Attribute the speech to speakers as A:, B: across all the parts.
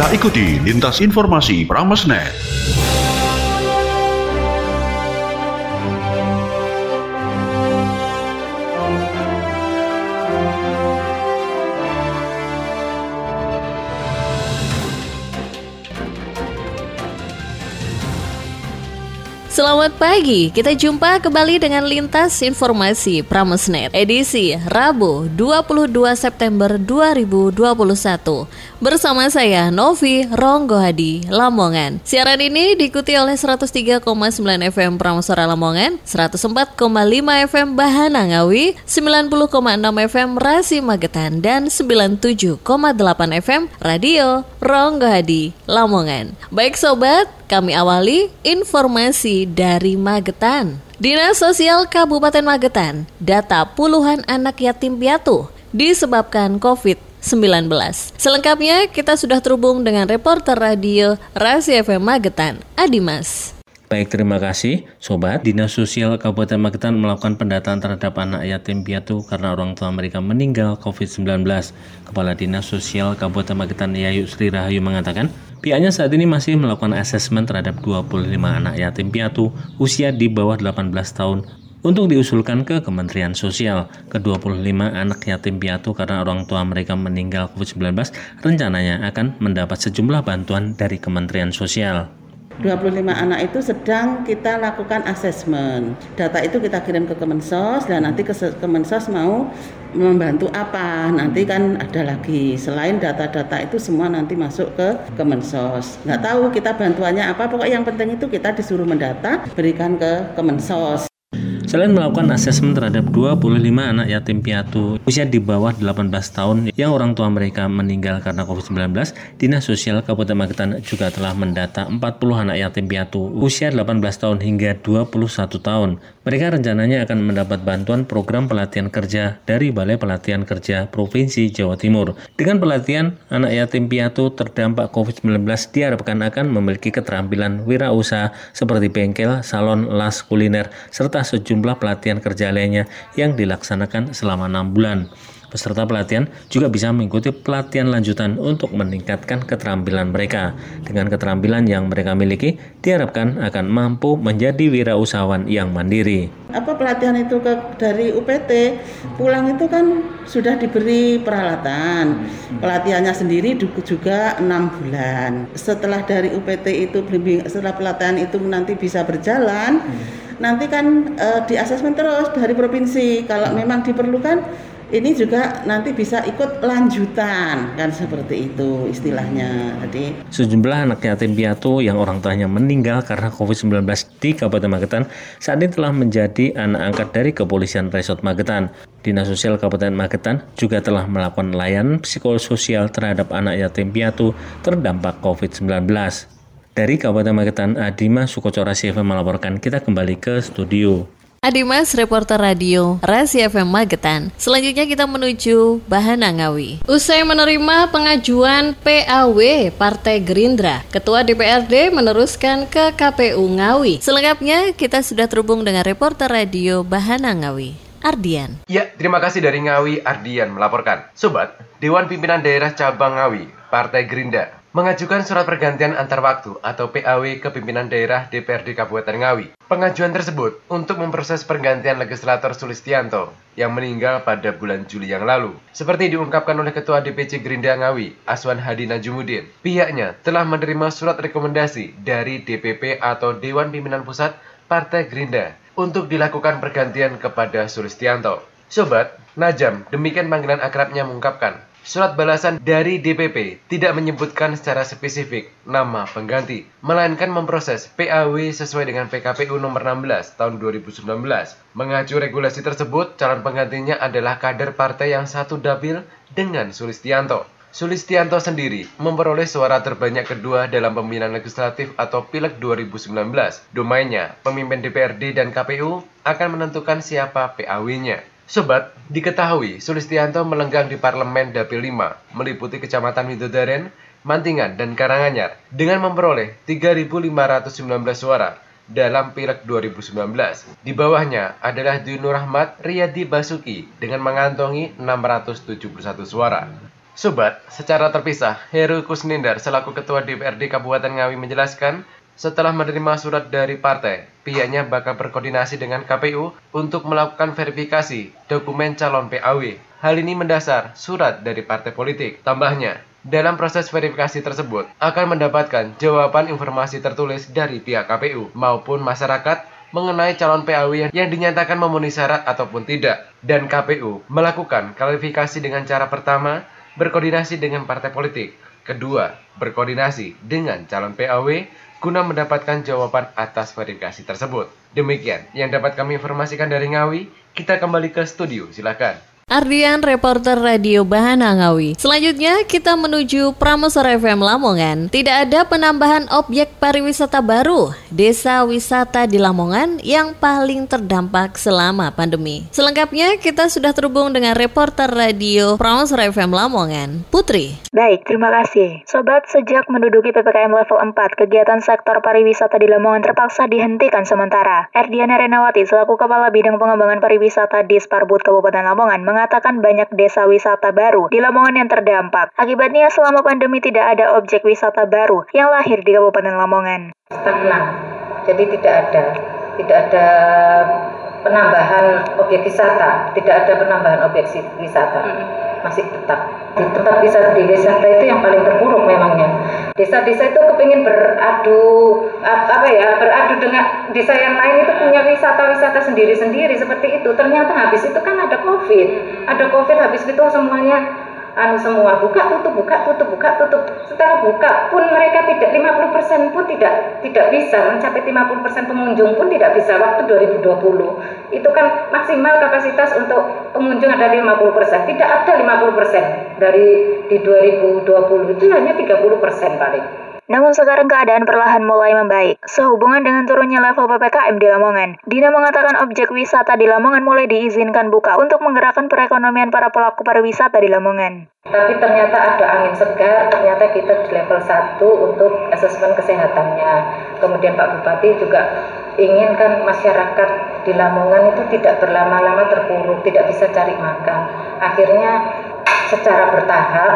A: Kita ikuti lintas informasi Pramesnet.
B: Selamat pagi, kita jumpa kembali dengan Lintas Informasi Pramesnet. Edisi Rabu 22 September 2021 Bersama saya Novi Ronggo Hadi, Lamongan. Siaran ini diikuti oleh 103,9 FM Pramesora Lamongan 104,5 FM Bahana Ngawi 90,6 FM Rasi Magetan dan 97,8 FM Radio Ronggo Hadi, Lamongan. Baik sobat, kami awali informasi dari Magetan. Dinas Sosial Kabupaten Magetan, data puluhan anak yatim piatu disebabkan COVID-19. Selengkapnya kita sudah terhubung dengan reporter radio Rasi FM Magetan, Adimas.
C: Baik, terima kasih. Sobat, Dinas Sosial Kabupaten Magetan melakukan pendataan terhadap anak yatim piatu karena orang tua mereka meninggal COVID-19. Kepala Dinas Sosial Kabupaten Magetan Yayu Sri Rahayu mengatakan, pihaknya saat ini masih melakukan asesmen terhadap 25 anak yatim piatu usia di bawah 18 tahun untuk diusulkan ke Kementerian Sosial. Ke-25 anak yatim piatu karena orang tua mereka meninggal COVID-19 rencananya akan mendapat sejumlah bantuan dari Kementerian Sosial.
D: 25 anak itu sedang kita lakukan asesmen. Data itu kita kirim ke Kemensos dan nanti ke Kemensos mau membantu apa. Nanti kan ada lagi selain data-data itu semua nanti masuk ke Kemensos. Nggak tahu kita bantuannya apa, pokoknya yang penting itu kita disuruh mendata, berikan ke Kemensos.
C: Selain melakukan asesmen terhadap 25 anak yatim piatu usia di bawah 18 tahun yang orang tua mereka meninggal karena COVID-19, Dinas Sosial Kabupaten Magetan juga telah mendata 40 anak yatim piatu usia 18 tahun hingga 21 tahun. Mereka rencananya akan mendapat bantuan program pelatihan kerja dari Balai Pelatihan Kerja Provinsi Jawa Timur. Dengan pelatihan, anak yatim piatu terdampak COVID-19 diharapkan akan memiliki keterampilan wirausaha seperti bengkel, salon, las, kuliner, serta sejumlah sejumlah pelatihan kerja lainnya yang dilaksanakan selama enam bulan. Peserta pelatihan juga bisa mengikuti pelatihan lanjutan untuk meningkatkan keterampilan mereka. Dengan keterampilan yang mereka miliki, diharapkan akan mampu menjadi wirausahawan yang mandiri.
D: Apa pelatihan itu ke, dari UPT, pulang itu kan sudah diberi peralatan. Pelatihannya sendiri juga enam bulan. Setelah dari UPT itu, setelah pelatihan itu nanti bisa berjalan, nanti kan e, di asesmen terus dari provinsi. Kalau memang diperlukan ini juga nanti bisa ikut lanjutan kan seperti itu istilahnya. Jadi
C: sejumlah anak yatim piatu yang orang tuanya meninggal karena COVID-19 di Kabupaten Magetan saat ini telah menjadi anak angkat dari Kepolisian Resort Magetan. Dinas Sosial Kabupaten Magetan juga telah melakukan layanan psikososial terhadap anak yatim piatu terdampak COVID-19. Dari Kabupaten Magetan, Adima Sukocora CV melaporkan kita kembali ke studio.
B: Adimas, reporter radio Rasi FM Magetan. Selanjutnya kita menuju Bahana Ngawi. Usai menerima pengajuan PAW Partai Gerindra, Ketua DPRD meneruskan ke KPU Ngawi. Selengkapnya kita sudah terhubung dengan reporter radio Bahana Ngawi. Ardian.
E: Ya, terima kasih dari Ngawi, Ardian melaporkan. Sobat, Dewan Pimpinan Daerah Cabang Ngawi, Partai Gerindra, mengajukan surat pergantian antar waktu atau PAW ke pimpinan daerah DPRD Kabupaten Ngawi. Pengajuan tersebut untuk memproses pergantian legislator Sulistianto yang meninggal pada bulan Juli yang lalu. Seperti diungkapkan oleh Ketua DPC Gerindra Ngawi, Aswan Hadi Najumuddin, pihaknya telah menerima surat rekomendasi dari DPP atau Dewan Pimpinan Pusat Partai Gerindra untuk dilakukan pergantian kepada Sulistianto. Sobat, Najam, demikian panggilan akrabnya mengungkapkan, Surat balasan dari DPP tidak menyebutkan secara spesifik nama pengganti, melainkan memproses PAW sesuai dengan PKPU nomor 16 tahun 2019. Mengacu regulasi tersebut, calon penggantinya adalah kader partai yang satu dapil dengan Sulistianto. Sulistianto sendiri memperoleh suara terbanyak kedua dalam pemilihan legislatif atau Pileg 2019. Domainnya, pemimpin DPRD dan KPU akan menentukan siapa PAW-nya. Sobat, diketahui Sulistianto melenggang di Parlemen Dapil 5, meliputi Kecamatan Widodaren, Mantingan, dan Karanganyar, dengan memperoleh 3.519 suara dalam Pileg 2019. Di bawahnya adalah Dwi Nur Ahmad Riyadi Basuki dengan mengantongi 671 suara. Sobat, secara terpisah, Heru Kusnindar selaku Ketua DPRD Kabupaten Ngawi menjelaskan, setelah menerima surat dari partai, pihaknya bakal berkoordinasi dengan KPU untuk melakukan verifikasi dokumen calon PAW. Hal ini mendasar surat dari partai politik. Tambahnya, dalam proses verifikasi tersebut akan mendapatkan jawaban informasi tertulis dari pihak KPU maupun masyarakat mengenai calon PAW yang dinyatakan memenuhi syarat ataupun tidak. Dan KPU melakukan klarifikasi dengan cara pertama, berkoordinasi dengan partai politik. Kedua, berkoordinasi dengan calon PAW guna mendapatkan jawaban atas verifikasi tersebut. Demikian yang dapat kami informasikan dari Ngawi. Kita kembali ke studio, silakan.
B: Ardian, reporter Radio Bahana Ngawi. Selanjutnya kita menuju Pramesar FM Lamongan. Tidak ada penambahan objek pariwisata baru. Desa wisata di Lamongan yang paling terdampak selama pandemi. Selengkapnya kita sudah terhubung dengan reporter Radio Pramesar FM Lamongan, Putri.
F: Baik, terima kasih. Sobat, sejak menduduki PPKM level 4, kegiatan sektor pariwisata di Lamongan terpaksa dihentikan sementara. Erdiana Renawati selaku Kepala Bidang Pengembangan Pariwisata di Sparbud Kabupaten Lamongan mengatakan banyak desa wisata baru di Lamongan yang terdampak. Akibatnya selama pandemi tidak ada objek wisata baru yang lahir di Kabupaten Lamongan.
G: Stagnan, jadi tidak ada, tidak ada penambahan objek wisata, tidak ada penambahan objek wisata, masih tetap. Di tempat wisata di wisata itu yang paling terpuruk memangnya. Desa-desa itu kepingin beradu apa ya beradu dengan desa yang lain itu punya wisata-wisata sendiri-sendiri seperti itu. Ternyata habis itu kan ada covid, ada covid habis itu semuanya anu semua buka tutup buka tutup buka tutup. Setelah buka pun mereka tidak 50% pun tidak tidak bisa mencapai 50% pengunjung pun tidak bisa waktu 2020 itu kan maksimal kapasitas untuk pengunjung ada 50% tidak ada 50% dari di 2020 itu hanya 30% paling
F: namun sekarang keadaan perlahan mulai membaik. Sehubungan dengan turunnya level PPKM di Lamongan, Dina mengatakan objek wisata di Lamongan mulai diizinkan buka untuk menggerakkan perekonomian para pelaku pariwisata di Lamongan.
G: Tapi ternyata ada angin segar, ternyata kita di level 1 untuk asesmen kesehatannya. Kemudian Pak Bupati juga inginkan masyarakat di Lamongan itu tidak berlama-lama terpuruk, tidak bisa cari makan. Akhirnya secara bertahap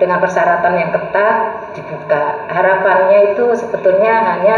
G: dengan persyaratan yang ketat dibuka. Harapannya itu sebetulnya hanya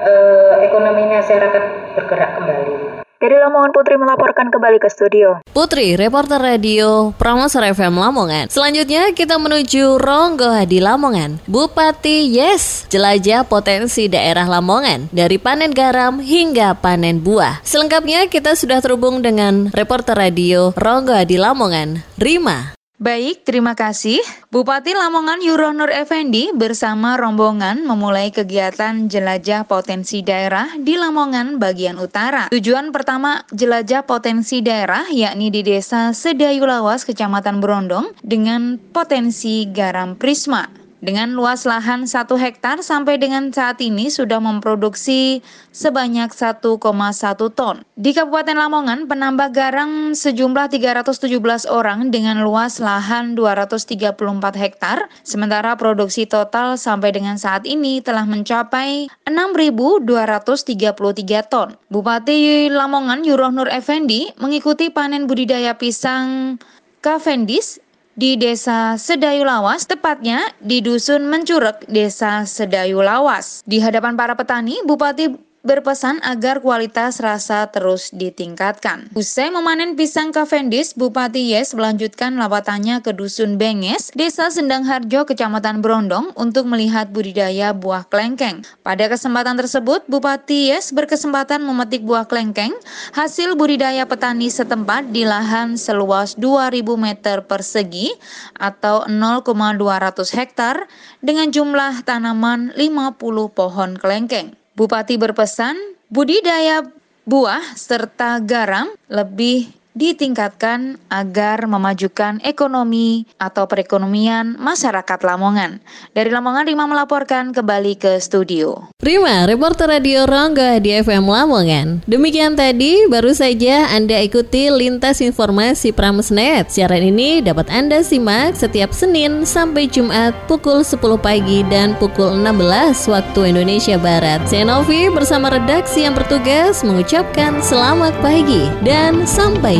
G: eh, ekonomi masyarakat bergerak kembali.
F: Dari Lamongan Putri melaporkan kembali ke studio.
B: Putri, reporter radio Pramosar FM Lamongan. Selanjutnya kita menuju Ronggo Hadi Lamongan. Bupati Yes, jelajah potensi daerah Lamongan dari panen garam hingga panen buah. Selengkapnya kita sudah terhubung dengan reporter radio Ronggo Hadi Lamongan, Rima.
H: Baik, terima kasih. Bupati Lamongan Yuronur Effendi bersama rombongan memulai kegiatan jelajah potensi daerah di Lamongan bagian utara. Tujuan pertama jelajah potensi daerah yakni di Desa Sedayu Lawas, Kecamatan Berondong dengan potensi garam prisma dengan luas lahan 1 hektar sampai dengan saat ini sudah memproduksi sebanyak 1,1 ton. Di Kabupaten Lamongan, penambah garam sejumlah 317 orang dengan luas lahan 234 hektar, sementara produksi total sampai dengan saat ini telah mencapai 6.233 ton. Bupati Lamongan Yuroh Nur Effendi mengikuti panen budidaya pisang Cavendish di Desa Sedayu Lawas, tepatnya di Dusun Mencurek, Desa Sedayu Lawas. Di hadapan para petani, Bupati berpesan agar kualitas rasa terus ditingkatkan. Usai memanen pisang Cavendish, Bupati Yes melanjutkan lawatannya ke Dusun Benges, Desa Sendang Harjo, Kecamatan Brondong untuk melihat budidaya buah klengkeng. Pada kesempatan tersebut, Bupati Yes berkesempatan memetik buah klengkeng hasil budidaya petani setempat di lahan seluas 2000 meter persegi atau 0,200 hektar dengan jumlah tanaman 50 pohon klengkeng. Bupati berpesan budidaya buah serta garam lebih ditingkatkan agar memajukan ekonomi atau perekonomian masyarakat Lamongan. Dari Lamongan, Rima melaporkan kembali ke studio.
B: Rima, reporter Radio Rongga di FM Lamongan. Demikian tadi, baru saja Anda ikuti lintas informasi Pramesnet. Siaran ini dapat Anda simak setiap Senin sampai Jumat pukul 10 pagi dan pukul 16 waktu Indonesia Barat. Saya Novi bersama redaksi yang bertugas mengucapkan selamat pagi dan sampai